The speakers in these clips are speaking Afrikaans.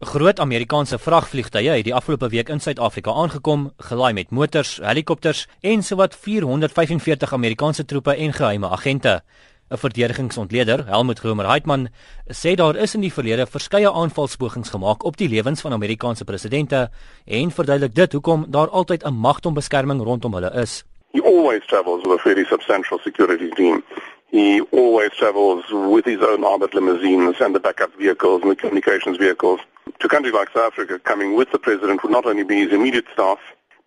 Groot Amerikaanse vragvliegtuie het die afgelope week in Suid-Afrika aangekom, gelaai met motors, helikopters en sowat 445 Amerikaanse troepe en geheime agente. 'n Verdedigingsontleder, Helmut Gromer Heitman, sê daar is in die verlede verskeie aanvalspogings gemaak op die lewens van Amerikaanse presidente en verduidelik dit hoekom daar altyd 'n magtombeskerming rondom hulle is. He always travels with a fairly substantial security team. He always travels with his own armored limousines and the backup vehicles and the communications vehicles. To countries like South Africa, coming with the president would not only be his immediate staff,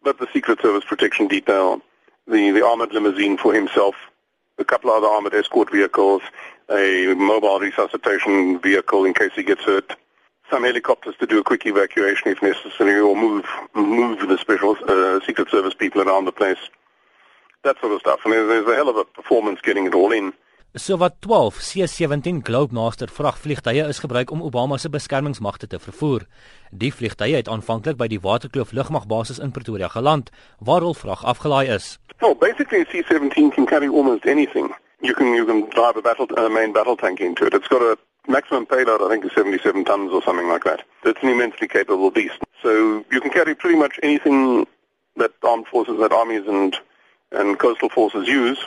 but the Secret Service protection detail, the, the armored limousine for himself, a couple of other armored escort vehicles, a mobile resuscitation vehicle in case he gets hurt, some helicopters to do a quick evacuation if necessary, or move move the special uh, Secret Service people around the place. That sort of stuff. I mean, there's a hell of a performance getting it all in. So wat 12 C-17 Globemaster vragvliegtuie is gebruik om Obama se beskermingsmagte te vervoer. Die vliegtuie het aanvanklik by die Waterkloof lugmagbasis in Pretoria geland waar hul vrag afgelaai is. Well, basically a C-17 can carry almost anything. You can you can drive a battle a main battle tank into it. It's got a maximum payload I think is 77 tons or something like that. It's an immensely capable beast. So you can carry pretty much anything that armed forces that armies and and coastal forces use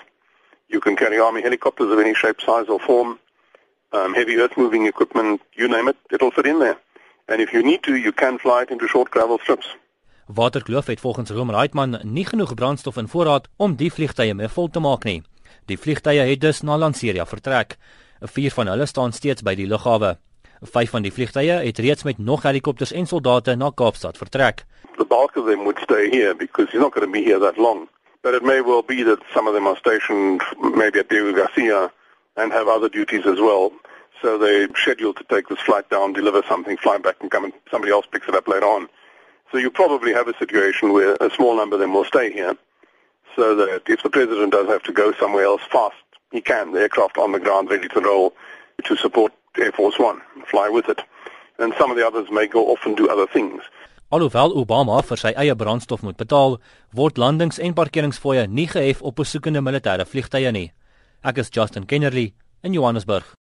You can carry army helicopters of any shape, size or form, um, heavy earth moving equipment, you name it, it'll fit in there. And if you need to, you can fly it into short gravel strips. Waterkloof het volgens Romer Heitman nie genoeg brandstof in voorraad om die vliegtye mee vol te maak nie. Die vliegtye het dus na Lanseria vertrek. Vier van hulle staan steeds by die lughawe. Vyf van die vliegtye het reeds met nog helikopters en soldate na Kaapstad vertrek. The bulk of them would stay here because he's not going to be here that long. But it may well be that some of them are stationed maybe at Diego Garcia and have other duties as well. So they're scheduled to take this flight down, deliver something, fly back and come and somebody else picks it up later on. So you probably have a situation where a small number of them will stay here so that if the president does have to go somewhere else fast, he can. The aircraft on the ground ready to roll to support Air Force One, fly with it. And some of the others may go off and do other things. Alhoewel Obama vir sy eie brandstof moet betaal, word landings- en parkeringsfooie nie gehef op besoekende militêre vliegtye nie. Ek is Justin Kennerly in Johannesburg.